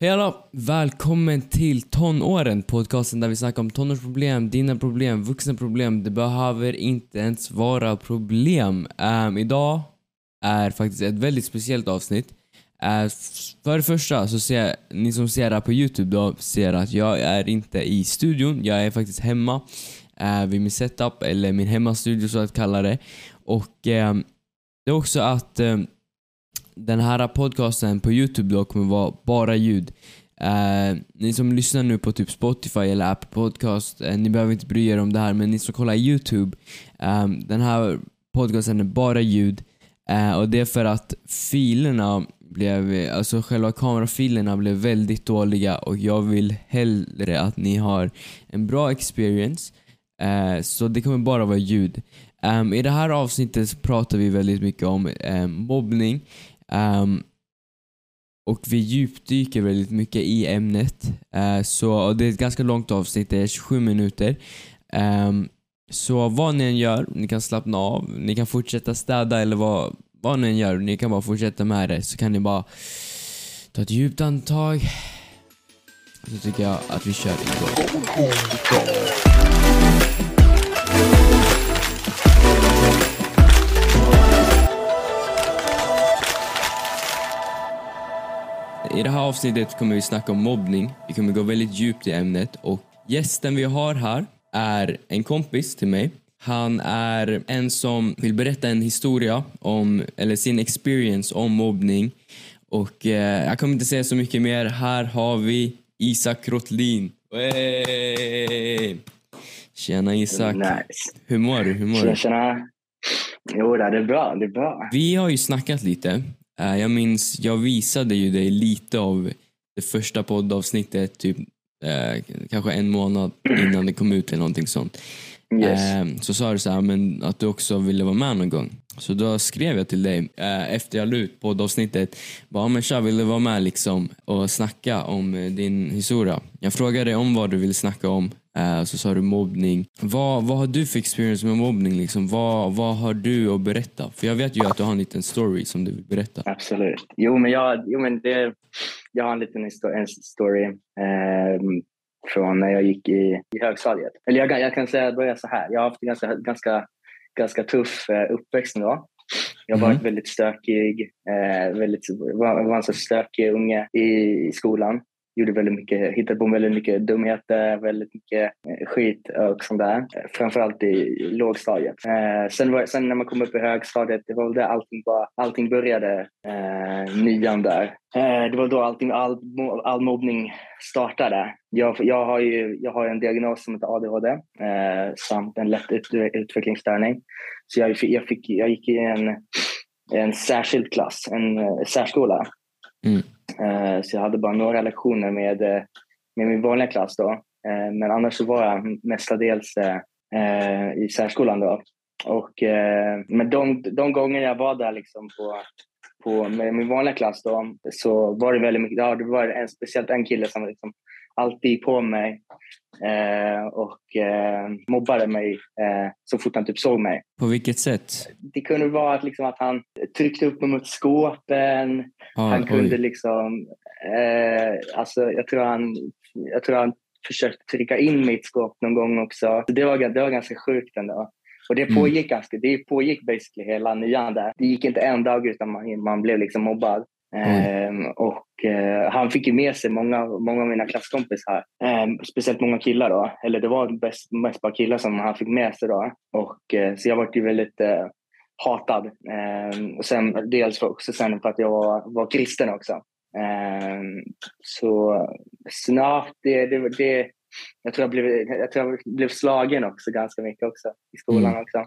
Hej alla! Välkommen till Tonåren, podcasten där vi snackar om tonårsproblem, dina problem, vuxna problem. Det behöver inte ens vara problem. Um, idag är faktiskt ett väldigt speciellt avsnitt. Uh, för det första så ser ni som ser det här på Youtube då ser att jag är inte i studion. Jag är faktiskt hemma uh, vid min setup, eller min hemmastudio så att kalla det. Och um, det är också att um, den här podcasten på Youtube då kommer vara bara ljud. Uh, ni som lyssnar nu på typ Spotify eller Apple Podcast, uh, ni behöver inte bry er om det här men ni som kollar Youtube, um, den här podcasten är bara ljud. Uh, och det är för att filerna blev, alltså själva kamerafilerna blev väldigt dåliga och jag vill hellre att ni har en bra experience. så det kommer bara vara ljud. Um, I det här avsnittet pratar vi väldigt mycket om um, mobbning. Um, och vi djupdyker väldigt mycket i ämnet. Uh, så det är ett ganska långt avsnitt, det är 27 minuter. Um, så vad ni än gör, ni kan slappna av, ni kan fortsätta städa eller vad, vad ni än gör, ni kan bara fortsätta med det. Så kan ni bara ta ett djupt andetag. Så tycker jag att vi kör igång. I det här avsnittet kommer vi snacka om mobbning. Vi kommer gå väldigt djupt i ämnet och gästen vi har här är en kompis till mig. Han är en som vill berätta en historia om, eller sin experience om mobbning. Och eh, jag kommer inte säga så mycket mer. Här har vi Isak Rotlin. Hey! Tjena Isak. Nice. Hur mår du? Hur mår Tjena, tjena. Jo, det är bra. Det är bra. Vi har ju snackat lite. Eh, Jag minns, jag visade ju dig lite av det första poddavsnittet, typ eh, kanske en månad innan det kom ut eller någonting sånt. Yes. Eh, så sa du så här, men att du också ville vara med någon gång. Så då skrev jag till dig eh, efter jag la ut poddavsnittet, bara, "Ja, men tja, vill du vara med liksom och snacka om din historia? Jag frågade om vad du ville snacka om, eh, så sa du mobbning. Vad, vad har du för experience med mobbning? Liksom? Vad, vad har du att berätta? För jag vet ju att du har en liten story som du vill berätta. Absolut. Jo, men jag, jo, men det, jag har en liten en story eh, från när jag gick i, i högstadiet. Eller jag, kan- jag kan säga, börja så här. Jag har haft en ganska, ganska, ganska tuff eh, uppväxt då. Jag har varit Mhm. väldigt stökig, eh, väldigt, var, var en så stökig unge i, i skolan. Gjorde väldigt mycket, hittade på väldigt mycket dumheter, väldigt mycket eh, skit och sånt där. Framförallt i lågstadiet. Eh, sen, var, sen när man kom upp i högstadiet, det var väl där allting, bara, allting började. Eh, nian där. Eh, det var då allting, all, all mobbning startade. Jag, jag, har ju, jag har en diagnos som heter ADHD eh, samt en lätt ut, utvecklingsstörning. Så jag, fick- jag, fick, jag gick i en, en särskild klass, en eh, särskola. Mm. Eh, så jag hade bara några lektioner med, eh, med min vanliga klass då. Eh, men annars så var jag mestadels i särskolan då. Och, men de, de gånger jag var där liksom på, på, med min vanliga klass då, så var det väldigt mycket, ja, det var en, speciellt en kille som liksom alltid på mig eh, och eh, mobbade mig eh, så fort han typ såg mig. På vilket sätt? Det kunde vara att, liksom, att han tryckte upp mig mot skåpen, Ah, han kunde oj. liksom, eh, alltså jag tror han, jag tror han försökte trycka in mig i ett skåp någon gång också. Det var, det var ganska sjukt ändå. Och det Mm. pågick ganska, det pågick basically hela nian där. Det gick inte en dag utan man, man blev liksom mobbad. Ehm, och eh, han fick ju med sig många, många av mina klasskompisar. Ehm, speciellt många killar då. Eller det var bäst, mest bara killar som han fick med sig då. Och, eh, så jag var ju väldigt eh, hatad. Ehm, och sen dels för, också sen för att jag var, var kristen också. Så snart det, det, det jag tror jag, blev, jag tror jag blev slagen också ganska mycket också i skolan Mm. också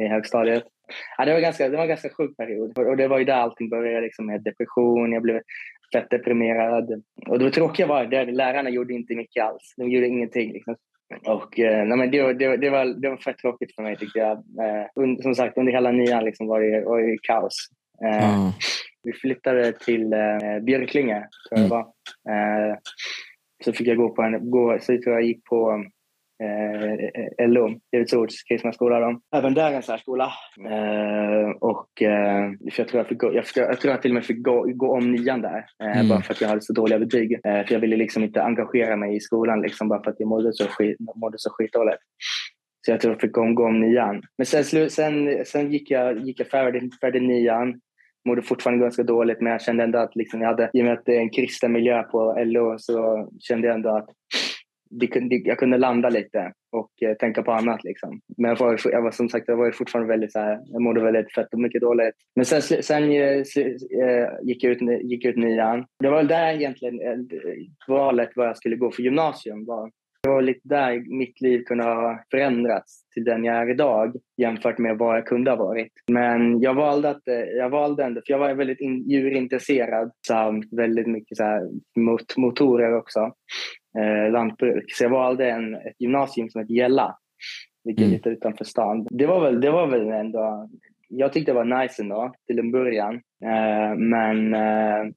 i högstadiet. Ja, det, var ganska, det var en ganska sjuk period och det var ju där allting började liksom med depression. Jag blev fett deprimerad. Och det tråkiga var att lärarna gjorde inte mycket alls. De gjorde ingenting. Liksom. Och, eh, nej, men det, var- det, var- det, var, det var fett tråkigt för mig tyckte jag. Eh, und, som sagt, under hela nian liksom var, det, var det kaos. Eh, Ah, vi flyttade till eh, Björklinge, tror jag det var. Eh, så fick jag gå på en, gå, så tror jag gick på eh, LO, Livets Ords kristna skola. Då. Även där en särskola. Eh, och, eh, för jag, tror jag, fick gå, jag, jag tror jag till och med fick gå, gå om nian där, eh, mm. bara för att jag hade så dåliga betyg. Eh, för jag ville liksom inte engagera mig i skolan liksom, bara för att jag mådde så, skit, mådde så skitdåligt. Så jag tror jag fick gå om, gå om nian. Men sen, sen, sen gick jag, gick jag färdig, färdig nian mådde fortfarande ganska dåligt men jag kände ändå att liksom jag hade, i och med att det är en kristen miljö på LO så kände jag ändå att jag kunde landa lite och eh, tänka på annat. Liksom. Men jag var, jag var som sagt jag var fortfarande väldigt så här, jag mådde väldigt fett och mycket dåligt. Men sen, sen eh, eh, gick, jag ut, gick ut nian. Det var där egentligen eh, valet vad jag skulle gå för gymnasium var. Det var lite där mitt liv kunde ha förändrats till den jag är idag jämfört med vad jag kunde ha varit. Men jag valde, att, jag valde ändå, för jag var väldigt in, djurintresserad samt väldigt mycket så här, mot, motorer också eh, lantbruk. Så jag valde en, ett gymnasium som heter Gälla, vilket mm. lite utanför stan. Det var, väl, det var väl ändå, jag tyckte det var nice ändå till en början. Eh, men eh,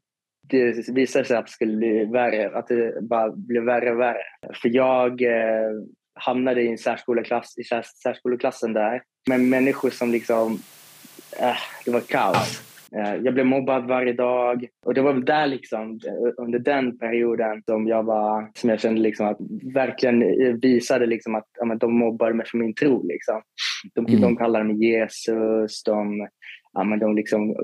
det visade sig att det skulle bli värre, att det bara blev värre och värre. För jag eh, hamnade i en särskoleklass, i särskoleklassen där med människor som liksom, äh, det var kaos. Eh, jag blev mobbad varje dag och det var där liksom eh, under den perioden som jag var, som jag kände liksom att verkligen visade liksom att ja, de mobbade mig för min tro. Liksom. De, mm. de kallade mig Jesus, de, ja, men de liksom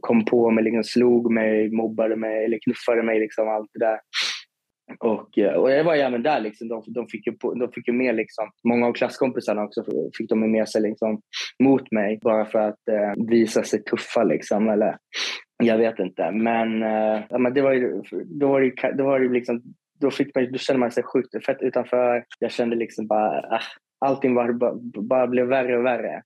kom på mig, liksom slog mig, mobbade mig eller knuffade mig. Liksom, allt det där. Och, eh, och jag var ju även där. Liksom, de, de, fick ju, de fick ju med liksom, många av klasskompisarna också fick de med sig liksom, mot mig bara för att eh, visa sig tuffa. Liksom, eller, jag vet inte. Men, eh, ja, men det var ju, då var det, då var det liksom, då, fick man, då kände man sig sjukt fett utanför. Jag kände liksom bara, äh, allting var, bara, bara blev värre och värre.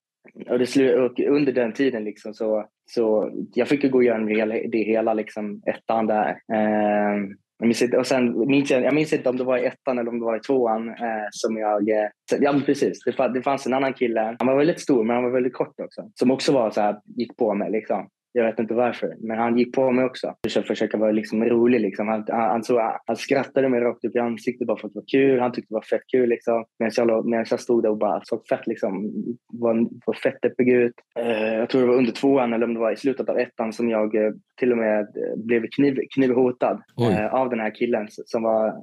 Och, det och under den tiden liksom så, så jag fick ju gå igenom det hela, det hela liksom ettan där. Eh, jag minns, inte, och sen, minns jag, jag minns inte om det var i ettan eller om det var i tvåan eh, som jag... Eh, ja, precis. Det, det fanns en annan kille. Han var väldigt stor, men han var väldigt kort också. Som också var så här, gick på mig. Liksom. Jag vet inte varför, men han gick på mig också. Jag försöka vara liksom rolig. Liksom. Han, han, han, så, han skrattade mig rakt upp i ansiktet bara för att det var kul. Han tyckte det var fett kul. Liksom. Medan, jag, medan jag stod där och bara såg fett, liksom, var, var fett deppig ut. Uh, jag tror det var under tvåan eller om det var i slutet av ettan som jag uh, till och med uh, blev kniv, knivhotad av den här killen som var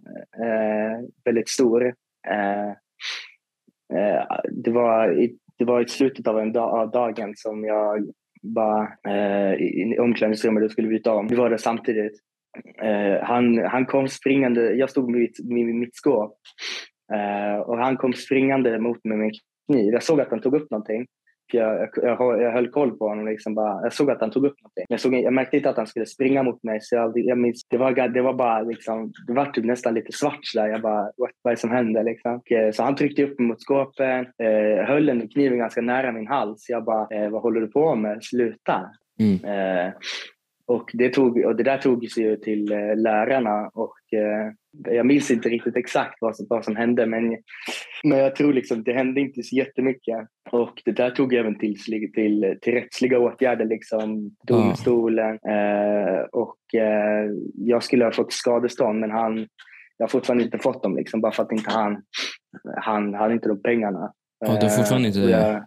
väldigt stor. det, var i, det var i slutet av, en dag, av dagen som jag bara eh, i omklädningsrummet och skulle byta om. Vi var där samtidigt. Eh, han, han kom springande, jag stod vid, vid mitt skåp eh, och han kom springande mot mig med en kniv. Jag såg att han tog upp någonting jag, jag, jag höll koll på honom. Liksom bara, jag såg att han tog upp någonting. Jag, såg, jag märkte inte att han skulle springa mot mig. Så jag, jag minns, det, var, det var bara liksom, det var typ nästan lite svart där. Jag bara, vad, är det som händer? Liksom. Eh, så han tryckte upp mig mot skåpen, eh, höll en kniven ganska nära min hals. Jag bara, eh, vad håller du på med? Sluta. Mm. Eh, och det, tog, och det där togs ju till eh, lärarna och eh, jag minns inte riktigt exakt vad som, vad som hände men, men jag tror liksom det hände inte så jättemycket. Och det där tog även till, till, till rättsliga åtgärder, liksom domstolen. Eh, och eh, jag skulle ha fått skadestånd men han, jag har fortfarande inte fått dem liksom, bara för att inte han, han hade inte de pengarna. Ja, du har fortfarande inte det?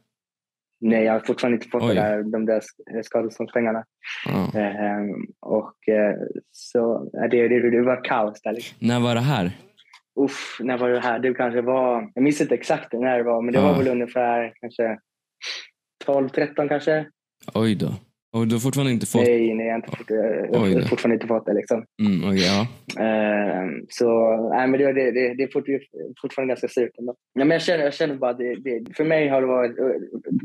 Nej, jag har fortfarande inte fått där, de där skadeståndspengarna. Mm. Eh, och eh, så det, det, det var kaos där. Liksom. När var det här? Uff, när var det här? Det kanske var, jag minns inte exakt när det var, men det mm. var väl ungefär kanske 12, 13 kanske. Oj då. Och du har fortfarande inte fått? Nej, nej jag har, inte fått, jag har fortfarande inte fått det. Liksom. Mm, okay, ja. Uh, så nej, men det, det, det, det är fortfarande ganska surt. Ja, men jag, känner, jag känner bara det, det, för mig har det varit,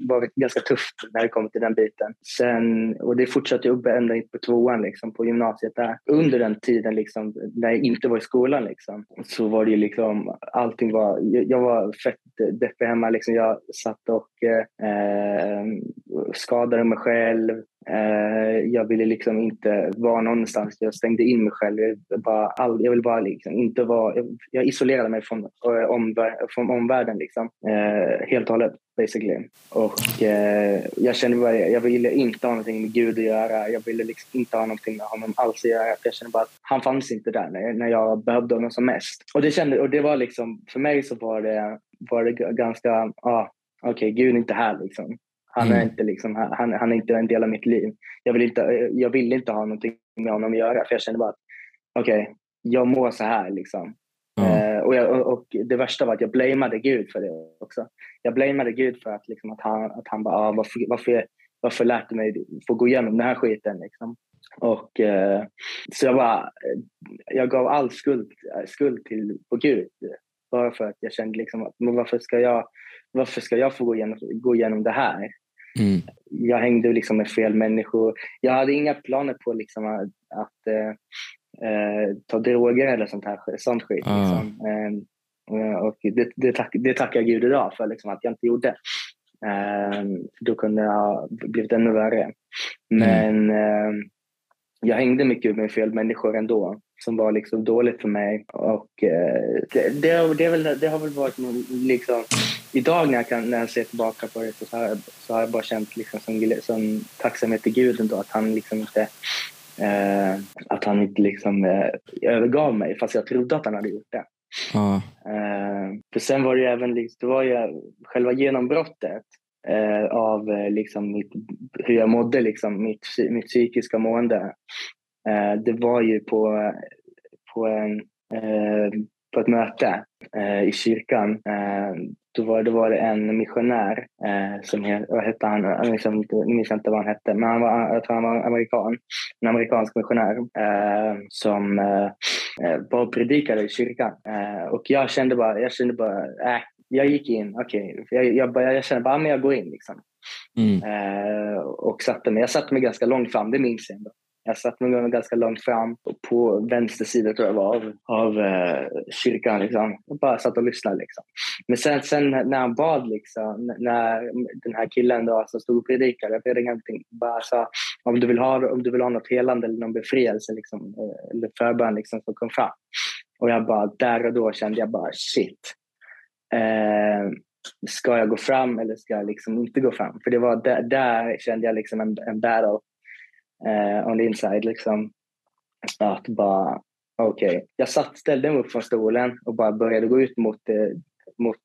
varit ganska tufft när det kommer till den biten. Sen, och det fortsatte upp ända in på tvåan liksom, på gymnasiet. Där. Under den tiden liksom, när jag inte var i skolan liksom, så var det liksom, allting var, jag, jag var fett deppig hemma. Liksom. Jag satt och eh, skadade mig själv. Eh, jag ville liksom inte vara någonstans. Jag stängde in mig själv. Jag, bara, all, jag vill bara liksom inte vara... Jag, jag isolerade mig från, eh, omvär, från omvärlden liksom. Eh, helt och hållet basically. Och eh, jag kände bara, jag ville inte ha någonting med Gud att göra. Jag ville liksom inte ha någonting med honom alls att göra. Jag kände bara att han fanns inte där när, när jag behövde honom som mest. Och det, kände, och det var liksom, för mig så var det var det ganska, ja, ah, okej, okay, Gud är inte här liksom. Han, mm. är inte liksom, han, han är inte en del av mitt liv. Jag vill inte, jag vill inte ha någonting med honom att göra, för jag kände bara att okej, okay, jag mår så här liksom. Mm. Eh, och, jag, och, det värsta var att jag blameade Gud för det också. Jag blameade Gud för att, liksom, att, han, att han bara, ah, varför, varför, varför lät du mig få gå igenom den här skiten? Liksom. Och, eh, så jag, bara, jag gav all skuld, skuld till, på Gud. Bara för att jag kände liksom att men varför, ska jag, varför ska jag få gå igenom, gå igenom det här? Mm. Jag hängde liksom med fel människor. Jag hade inga planer på liksom att, att eh, eh, ta droger eller sånt här sånt skit. Ah. Liksom. Eh, och det, det, tack, det tackar Gud idag för liksom, att jag inte gjorde. Eh, då kunde det ha blivit ännu värre. Mm. Men mm. jag hängde mycket med fel människor ändå som var liksom dåligt för mig. Och eh, det, det, det, väl, det, har väl varit liksom... Idag när jag, kan, när jag ser tillbaka på det så har, så har jag bara känt liksom som, som tacksamhet till Gud ändå, att han liksom inte Eh, att han inte liksom eh, övergav mig fast jag trodde att han hade gjort det. Ah. Eh, för sen var det ju även liksom, det var ju själva genombrottet eh, av eh, liksom mitt, hur jag mådde, liksom, mitt, mitt psykiska mående. Eh, det var ju på, på, en, på ett möte i kyrkan då var, då var det en missionär eh, som het, vad hette han, jag minns, inte, inte vad han hette, men han var, jag tror han var amerikan. En amerikansk missionär eh, som eh, eh var och predikade i kyrkan. Eh, och jag kände bara, jag kände bara, äh, jag gick in, okej, okay. jag, jag, jag, kände bara, men jag går in liksom. Mm. Eh, och satte mig, jag satte mig ganska långt fram, det minns jag ändå. Jag satt mig ganska långt fram på vänster sida tror jag var av, av eh, kyrkan. Liksom. Jag bara satt och lyssnade. Liksom. Men sen, sen när han bad, liksom, när den här killen då, som stod och predikade, jag vet bara sa om du vill ha, om du vill ha något helande eller någon befrielse liksom, eh, eller förbön liksom, så kom fram. Och jag bara, där och då kände jag bara shit. Eh, ska jag gå fram eller ska jag liksom inte gå fram? För det var där, där kände jag liksom en, en battle eh, on the inside. Liksom. Att bara, okej. Okay. Jag satt, ställde mig upp från stolen och bara började gå ut mot, eh, mot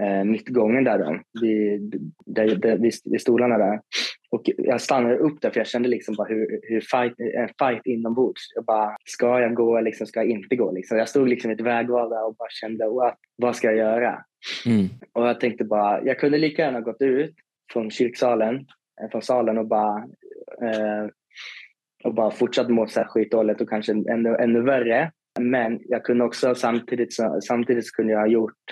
eh, mittgången där, då, vid, där, där, vid, vid stolarna där. Och jag stannade upp där för jag kände liksom bara hur, hur fight, en fight inombords. Jag bara, ska jag gå eller liksom, ska jag inte gå? Liksom. Jag stod liksom i ett vägval där och bara kände, what, vad ska jag göra? Mm. Och jag tänkte bara, jag kunde lika gärna gått ut från kyrksalen, eh, från salen och bara eh, och bara fortsatt må så här skitdåligt och kanske ännu, ännu värre. Men jag kunde också samtidigt, samtidigt kunde jag ha gjort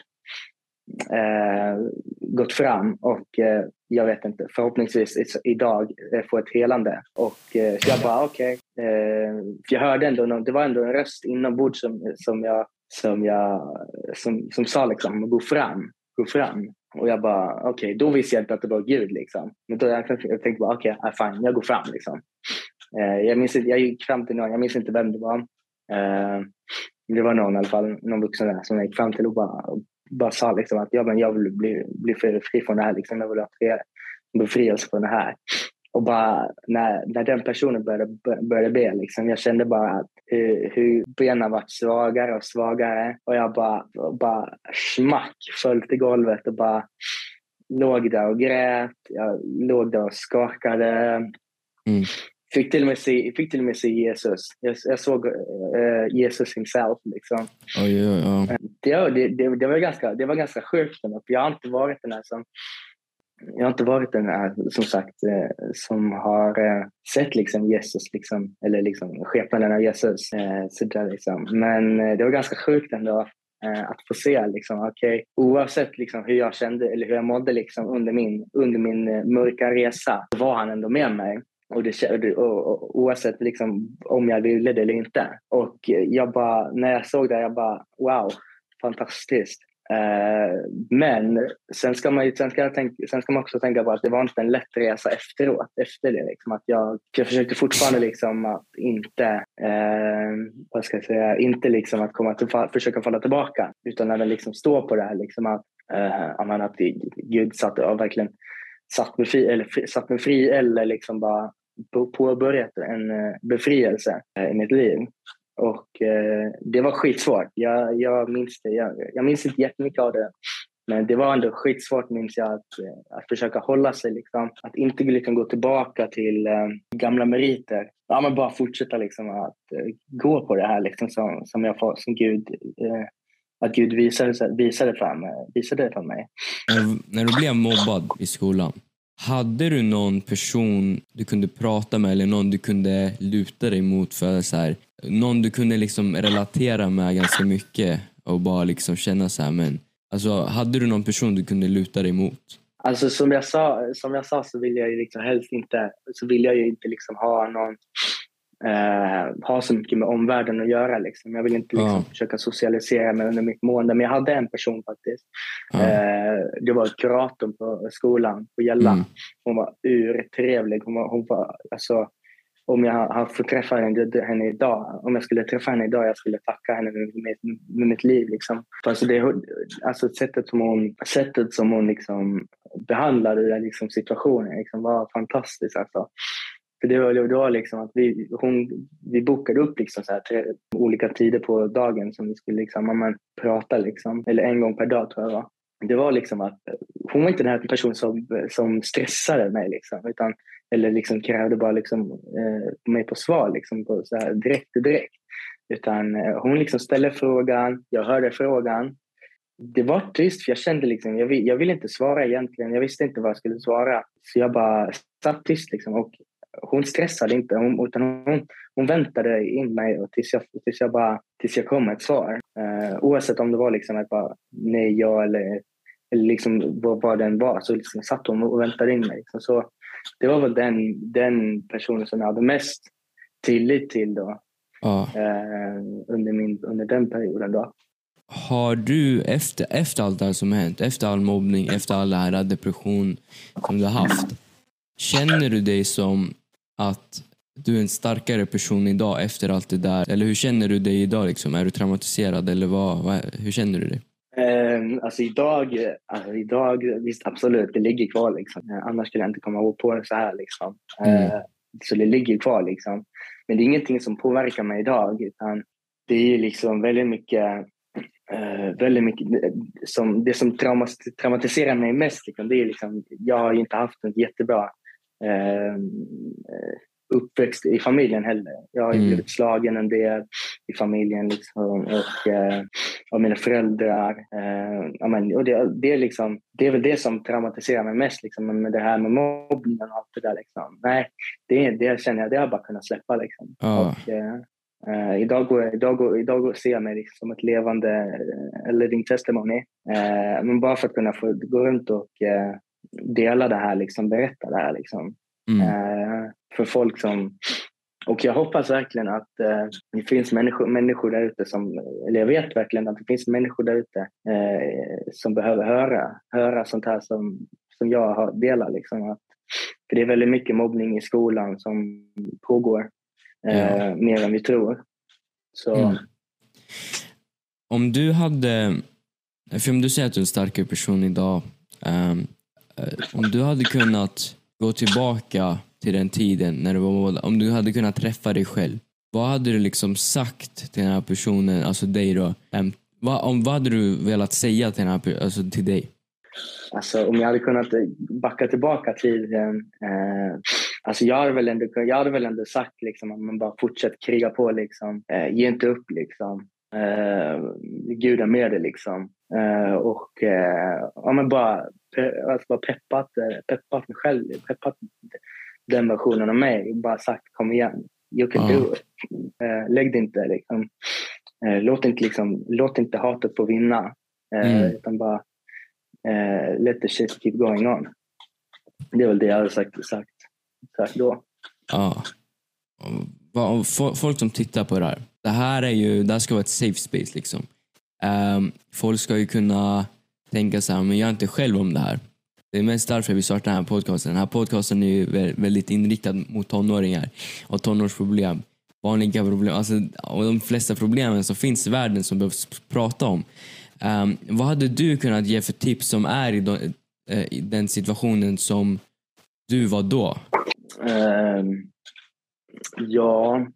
eh, gått fram och eh, jag vet inte, förhoppningsvis idag eh, få ett helande. Och eh, jag bara okej. Okay. Eh, jag hörde ändå, någon, det var ändå en röst inombords som, som jag som, jag, som, som sa liksom, gå fram, gå fram. Och jag bara, okej, okay, då visste jag inte att det var Gud. Liksom. Men då jag, jag tänkte bara, okej, okay, fine, jag går fram. Liksom. Eh, jag, minns, jag gick fram till någon, jag minns inte vem det var. Eh, det var någon i alla fall, någon vuxen där som jag gick fram till och bara, och bara sa liksom att ja, men jag vill bli, bli fri från det här. Liksom. Jag vill ha befrielse från det här. Och bara när, när den personen började, började be, liksom, jag kände bara att hur, hur benen varit svagare och svagare. Och jag bara, bara smack föll till golvet och bara låg där och grät. Jag låg där och skakade. Mm. Fick till och med se, fick till och med se Jesus. Jag, jag såg uh, Jesus himself. Liksom. Oj, oj, oj. Det, det, det, var ganska, det var ganska sjukt. Jag har inte varit den här som jag har inte varit den här, som sagt, eh, som har eh, sett liksom Jesus, liksom, eller liksom skepnaden av Jesus. Eh, så där, liksom. Men det var ganska sjukt ändå att få se, liksom, okay, oavsett liksom, hur jag kände eller hur jag mådde liksom, under, min, under min mörka resa, så var han ändå med mig. Och, det, och, och, oavsett liksom, om jag ville det eller inte. Och jag bara, när jag såg det, jag bara wow, fantastiskt. Eh, men sen ska, man, sen, ska tänka, sen ska man också tänka på att det var inte en lätt resa efteråt. Efter det, liksom, att jag, jag försökte fortfarande liksom att inte, eh, vad ska jag säga, inte liksom att komma till, försöka falla tillbaka. Utan även liksom stå på det här. Liksom att, eh, att Gud satt, ja, verkligen satt mig fri eller, satt mig fri eller liksom bara påbörjat en eh, befrielse eh, i mitt liv. Och eh, det var skitsvårt. Jag, jag, minns det. Jag, jag minns inte jättemycket av det. Men det var ändå skitsvårt minns jag att, eh, att försöka hålla sig. Liksom. Att inte liksom gå tillbaka till eh, gamla meriter. Ja, men bara fortsätta liksom att eh, gå på det här liksom, som, som, jag, som Gud eh, att Gud visade, visade, för mig, visade för mig. När, när du blev mobbad i skolan, hade du någon person du kunde prata med eller någon du kunde luta dig mot för så här, någon du kunde liksom relatera med ganska mycket och bara liksom känna så här, men alltså hade du någon person du kunde luta dig mot? Alltså som jag sa, som jag sa så vill jag ju liksom helst inte, så vill jag ju inte liksom ha någon eh, ha så mycket med omvärlden att göra. Liksom. Jag vill inte liksom, ja. försöka socialisera mig under mitt mående. Men jag hade en person faktiskt. Ja. Eh, det var kuratorn på skolan på Gälla. Mm. Hon var urtrevlig. Hon var, hon var, alltså, om jag har fått träffa henne, henne idag, om jag skulle träffa henne idag, jag skulle tacka henne med, med, med mitt liv. Liksom. Alltså det, alltså sättet som hon, sättet som hon liksom behandlade den liksom situationen liksom var fantastiskt. Alltså. För det var, det var liksom att vi, hon, vi bokade upp liksom så här tre, olika tider på dagen som vi skulle liksom, man, prata, liksom, eller en gång per dag tror jag var. Det var liksom att hon var inte den här personen som, som stressade mig, liksom, utan, eller liksom krävde bara liksom, eh, mig på svar liksom, på, så här, direkt direkt. Utan eh, hon liksom ställde frågan, jag hörde frågan. Det var tyst för jag kände liksom, jag, vill, jag ville inte svara egentligen. Jag visste inte vad jag skulle svara. Så jag bara satt tyst liksom, och hon stressade inte, hon, utan hon, hon väntade in mig och tills, jag, tills, jag bara, tills jag kom med ett svar. Eh, oavsett om det var liksom ett bara nej, ja eller, eller liksom vad, vad den var så liksom satt hon och väntade in mig. Liksom. Så det var väl den, den personen som jag hade mest tillit till då. Ja. Uh, under, min, under den perioden. Då. Har du efter, efter allt det här som hänt, efter all mobbning, efter all här depression som du har haft, känner du dig som att du är en starkare person idag efter allt det där? Eller hur känner du dig idag? Liksom? Är du traumatiserad eller vad, vad hur känner du dig? Um, alltså idag, alltså idag, visst absolut, det ligger kvar. Liksom. Uh, annars skulle jag inte komma på det så här. Liksom. Uh, mm. Så det ligger kvar. Liksom. Men det är ingenting som påverkar mig idag. Utan det är liksom väldigt mycket, uh, väldigt mycket som, det som traumatiserar mig mest. Liksom, det är liksom, jag har inte haft en jättebra Eh, uppväxt i familjen heller. Jag har mm. blivit slagen en del i familjen liksom, och eh, av mina föräldrar. Eh, men, och det, det, är liksom, det är väl det som traumatiserar mig mest, liksom, med det här med mobbningen och allt det där. Liksom. Nej, det, det känner jag, det har jag bara kunnat släppa. Liksom. Oh. Och, eh, Uh, idag, går, idag, går, idag ser jag mig liksom som ett levande uh, living testimony. Uh, men bara för att kunna få gå runt och dela det här, liksom, berätta det här. Liksom. Mm. För folk som... Och jag hoppas verkligen att eh, det finns människor, människor där ute som, eller jag vet verkligen att det finns människor där ute eh, som behöver höra, höra sånt här som, som jag har delat. Liksom, att, för det är väldigt mycket mobbning i skolan som pågår, eh, ja. mer än vi tror. Så. Mm. Om du hade, för om du säger att du är en starkare person idag, um, om du hade kunnat gå tillbaka till den tiden när du var mål, om du hade kunnat träffa dig själv, vad hade du liksom sagt till den här personen, alltså dig då? Um, vad, om, vad hade du velat säga till, den här, alltså till dig? Alltså om jag hade kunnat eh, backa tillbaka tiden. Eh, alltså jag hade väl ändå, jag hade väl ändå sagt liksom, att man bara fortsätter kriga på. Liksom. Eh, ge inte upp. Liksom. Eh, Gud är med dig. Liksom. Eh, och eh, ja, men bara, eh, alltså bara peppat, eh, peppat mig själv, peppat den versionen av mig. Bara sagt kom igen, you can do it. Eh, lägg dig inte liksom. Eh, låt, inte, liksom, låt inte hatet få vinna. Eh, mm. Utan bara let the shit keep going on. Det är väl det jag hade sagt, sagt, sagt då. Ja. Folk som tittar på det här. Det här, är ju, det här ska vara ett safe space. liksom. Um, folk ska ju kunna tänka så här, men jag är inte själv om det här. Det är mest därför vi startar den här podcasten. Den här podcasten är ju väldigt inriktad mot tonåringar och tonårsproblem. Vanliga problem, alltså, och de flesta problemen som finns i världen som behövs prata om. Um, vad hade du kunnat ge för tips som är i, de, uh, i den situationen som du var då? Uh, ja...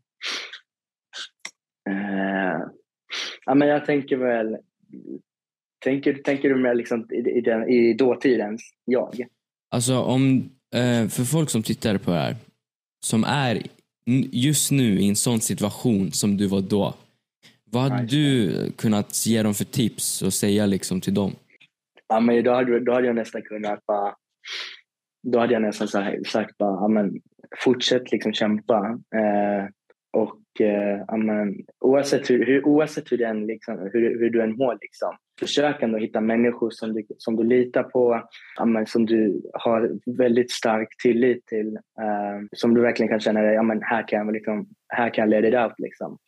Uh, Ja, men jag tänker väl Tänker, tänker du mer liksom i, i, den, i dåtidens jag? Alltså om, eh, för folk som tittar på det här, som är just nu i en sån situation som du var då. Vad hade du kunnat ge dem för tips och säga liksom till dem? Ja, men då, hade, då hade jag nästan kunnat bara... Då hade jag nästan så här, sagt bara, ja, men, fortsätt liksom kämpa. Eh, och eh, ja, men, oavsett, hur, hur, oavsett hur, den, liksom, hur, hur du än mår, liksom, försök ändå hitta människor som du, som du litar på, ja, som du har väldigt stark tillit till. Eh, som du verkligen kan känna dig, ja, men, här, kan jag, liksom, här kan jag leda dig out. Liksom.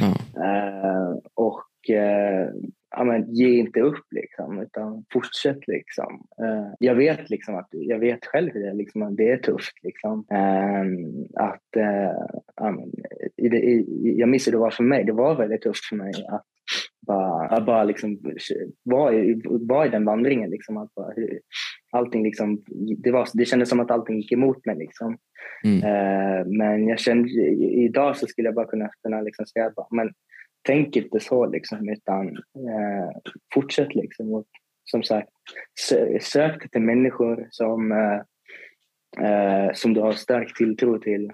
Ja. Eh, och eh, ja, men, ge inte upp liksom, utan fortsätt liksom. Eh, jag vet liksom att jag vet själv hur det liksom, att det är tufft liksom. Eh, att, eh, ja, men, i det, i, jag minns hur det var för mig. Det var väldigt tufft för mig att bara, att bara liksom vara i, vara i den vandringen. Liksom, att bara, hur, allting liksom, det, var, det kändes som att allting gick emot mig. Liksom. Mm. Eh, men jag kände, idag så skulle jag bara kunna, kunna liksom säga bara, men tänk inte så liksom, utan eh, fortsätt liksom. Och, som sagt, sö, sök till människor som, eh, som du har stark tilltro till.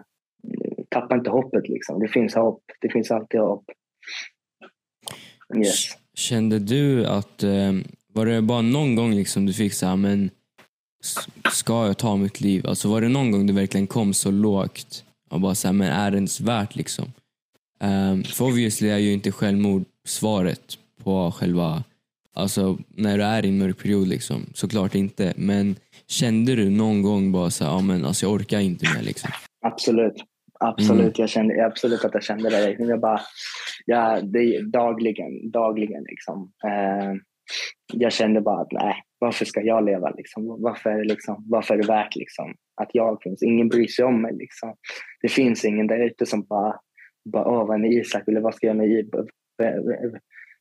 Tappa inte hoppet liksom. Det finns hopp. Det finns alltid hopp. Yes. Kände du att, eh, var det bara någon gång liksom du fick så här, men ska jag ta mitt liv? Alltså var det någon gång du verkligen kom så lågt och bara så här, men är det ens värt liksom? Um, för obviously är ju inte självmord svaret på själva, alltså när du är i en mörk period liksom, såklart inte. Men kände du någon gång bara så här, ja men alltså jag orkar inte mer liksom? Absolut. Mm. Absolut, mm. jag kände, absolut att jag kände det. Liksom, jag bara, ja, det dagligen, dagligen liksom. Eh, jag kände bara att nej, varför ska jag leva liksom? Varför är det, liksom, varför är det värt liksom, att jag finns? Ingen bryr sig om mig liksom. Det finns ingen där ute som bara, bara åh, vad är Isak? Eller vad ska jag med Isak?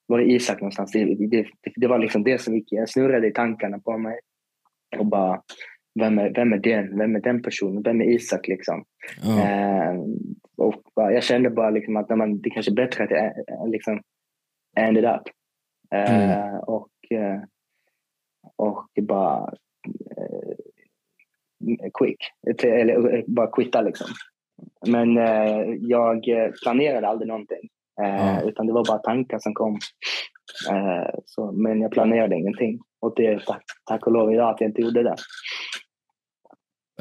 Var är Isak någonstans? Det, det, det, det var liksom det som gick, jag snurrade i tankarna på mig. Och bara, vem är, vem är den? Vem är den personen? Vem är Isak liksom? Ja. Eh, och jag kände bara liksom att man, det kanske är bättre att jag liksom ended up. Eh, och, eh, och bara eh, quick. Eller eh, bara quitta liksom. Men eh, jag planerade aldrig någonting. Eh, Ja. Utan det var bara tankar som kom. Eh, så, men jag planerade ingenting. Och det är tack, tack och lov idag att jag inte gjorde det.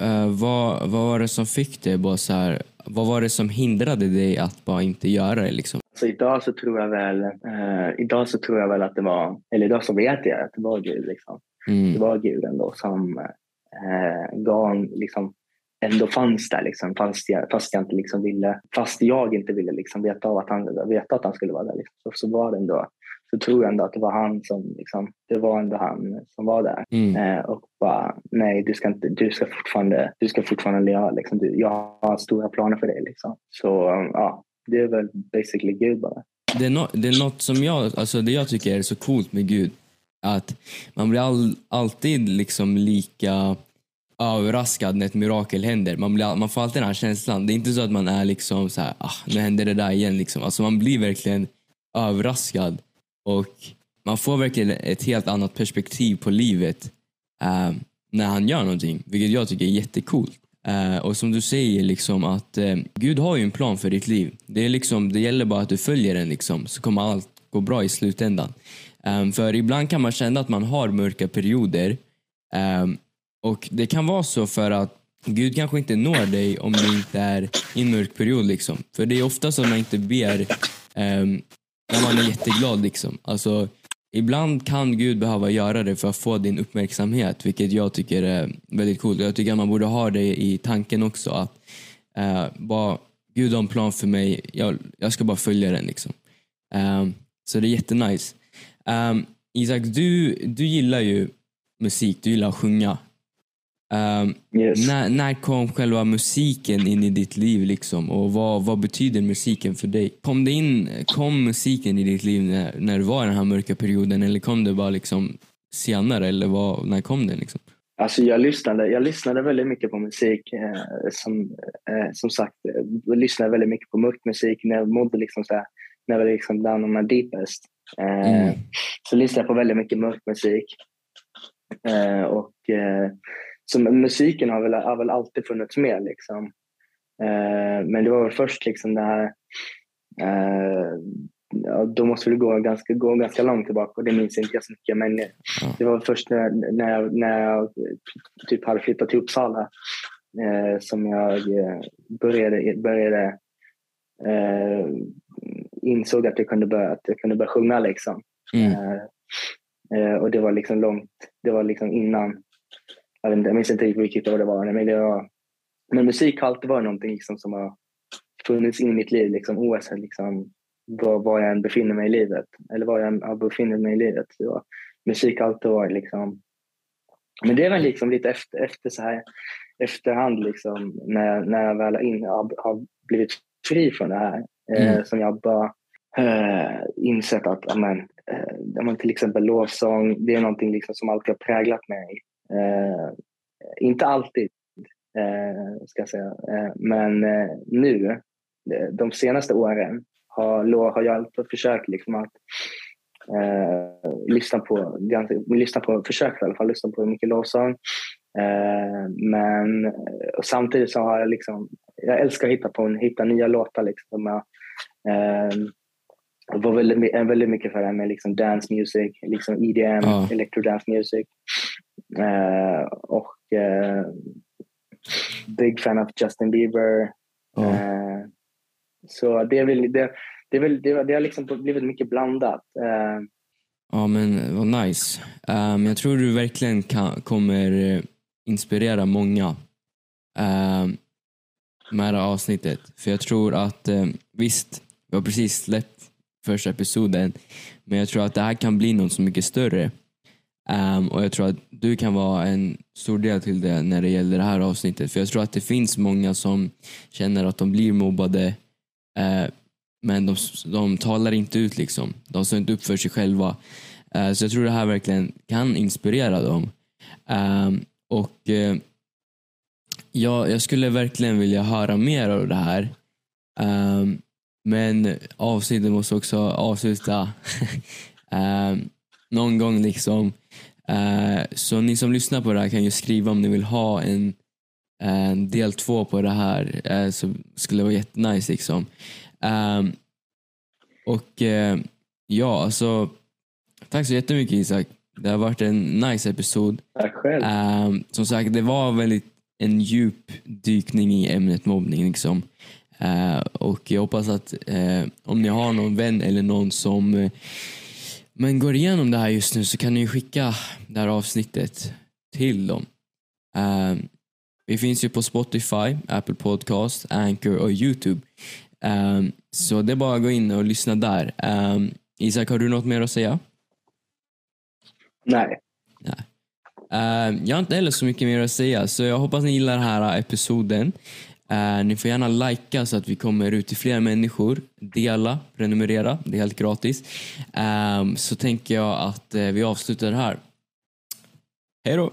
Eh, vad, vad var det som fick dig bara så här, vad var det som hindrade dig att bara inte göra det liksom? Så idag så tror jag väl, eh, idag så tror jag väl att det var, eller idag så vet jag att det var Gud liksom. Det Mm. var Gud ändå som eh, gav liksom, ändå fanns där liksom, fast jag, fast jag inte liksom ville, fast jag inte ville liksom veta, av att han, veta att han skulle vara där. Liksom. Så, så var det ändå, så tror jag ändå att det var han som, liksom, det var ändå han som var där. Mm. Eh, och bara, nej, du ska, inte, du ska fortfarande, du ska fortfarande leva. Liksom. Du, jag har stora planer för dig. Liksom. Så ja, det är väl basically Gud bara. Det, är no, det är något som jag, alltså det jag tycker är så coolt med Gud, att man blir all, alltid liksom lika överraskad när ett mirakel händer. Man, blir, man får alltid den här känslan. Det är inte så att man är liksom så här, ah, nu händer det där igen. Liksom. Alltså man blir verkligen överraskad och man får verkligen ett helt annat perspektiv på livet eh, när han gör någonting, vilket jag tycker är jättecoolt. Eh, och som du säger, liksom att eh, Gud har ju en plan för ditt liv. Det, är liksom, det gäller bara att du följer den, liksom, så kommer allt gå bra i slutändan. Eh, för ibland kan man känna att man har mörka perioder eh, och det kan vara så för att Gud kanske inte når dig om du inte är i en mörk period. Liksom. För det är ofta så att man inte ber eh, när man är jätteglad. Liksom. Alltså, ibland kan Gud behöva göra det för att få din uppmärksamhet, vilket jag tycker är väldigt coolt. Jag tycker att man borde ha det i tanken också. Att eh, bara, Gud har en plan för mig, jag, jag ska bara följa den. Liksom. Ehm, så det är jättenice. Um, Isak, du, du gillar ju musik, du gillar att sjunga. Ehm, Yes. när, när kom själva musiken in i ditt liv liksom? och vad, vad betyder musiken för dig? Kom, det in, kom musiken i ditt liv när, när du var i den här mörka perioden eller kom det bara liksom senare? Eller vad, när kom den? Liksom? Alltså jag, lyssnade, jag lyssnade väldigt mycket på musik. Eh, som, eh, som sagt, eh, jag lyssnade väldigt mycket på mörk musik när jag mådde liksom så här när jag var liksom down on my deepest. Eh, Mm. Så lyssnade jag på väldigt mycket mörk musik. Eh, och, eh, så musiken har väl, har väl alltid funnits med. Liksom. Eh, men det var väl först liksom det här eh, ja, då måste vi gå ganska, gå ganska långt tillbaka och det minns inte jag så mycket. Men det var först när, när, jag, när jag typ hade flyttat till Uppsala eh, som jag eh, började, började eh, insåg att jag kunde börja, att jag kunde börja sjunga. Liksom. Mm. Eh, och det var liksom långt, det var liksom innan, jag, vet inte, jag minns inte riktigt vad det var, men, det var, men musik har alltid varit någonting liksom som har funnits in i mitt liv, liksom, oavsett liksom, var, var jag än befinner mig i livet, eller var jag än har befinner mig i livet. Så, musik har alltid varit liksom, men det är väl liksom lite efter, efter så här, efterhand liksom, när, när jag väl in, har, har blivit fri från det här, eh, Mm. som jag bara eh, insett att amen, eh, till exempel lovsång, det är någonting liksom som alltid har präglat mig. Eh, inte alltid, eh, ska jag säga, eh, men eh, nu, eh, de senaste åren, har, har jag alltid försökt liksom att eh, lyssna på, lyssna på, försökt i alla fall lyssna på mycket lovsång. Men samtidigt så har jag liksom, jag älskar att hitta, på hitta nya låtar. Liksom, jag, jag var väldigt, väldigt mycket för det här med liksom dance music, liksom EDM, Ja. electro dance music. Eh, och eh, big fan of Justin Bieber. Ja. Eh, så det är väl, det, det, är väl, det, det har liksom blivit mycket blandat. Ja, men vad nice. Um, jag tror du verkligen kan, kommer inspirera många um, med det här avsnittet. För jag tror att, eh, visst, vi har precis släppt första episoden, men jag tror att det här kan bli något så mycket större. Um, och jag tror att du kan vara en stor del till det när det gäller det här avsnittet. För jag tror att det finns många som känner att de blir mobbade uh, men de, de talar inte ut liksom. De står inte upp för sig själva. Uh, så jag tror det här verkligen kan inspirera dem. Ehm, och uh, ja, jag skulle verkligen vilja höra mer av det här. Ehm, men avsnittet måste också avsluta Ehm, någon gång liksom. Eh, så ni som lyssnar på det här kan ju skriva om ni vill ha en, en del två på det här. eh, så skulle det vara jättenice liksom. Ehm, och eh, ja, alltså tack så jättemycket Isak. Det har varit en nice episod. tack själv. Ehm, som sagt, det var väldigt en djup dykning i ämnet mobbning. Liksom. Och jag hoppas att om ni har någon vän eller någon som men går igenom det här just nu så kan ni skicka det här avsnittet till dem. Ehm, vi finns ju på Spotify, Apple Podcast, Anchor och Youtube. Ehm, så det är bara att gå in och lyssna där. Ehm, Isak, har du något mer att säga? Nej, Eh, jag har inte heller så mycket mer att säga, så jag hoppas ni gillar den här episoden. Eh, ni får gärna likea så att vi kommer ut till fler människor. Dela, prenumerera, det är helt gratis. Ehm, så tänker jag att eh, vi avslutar här. Hej då!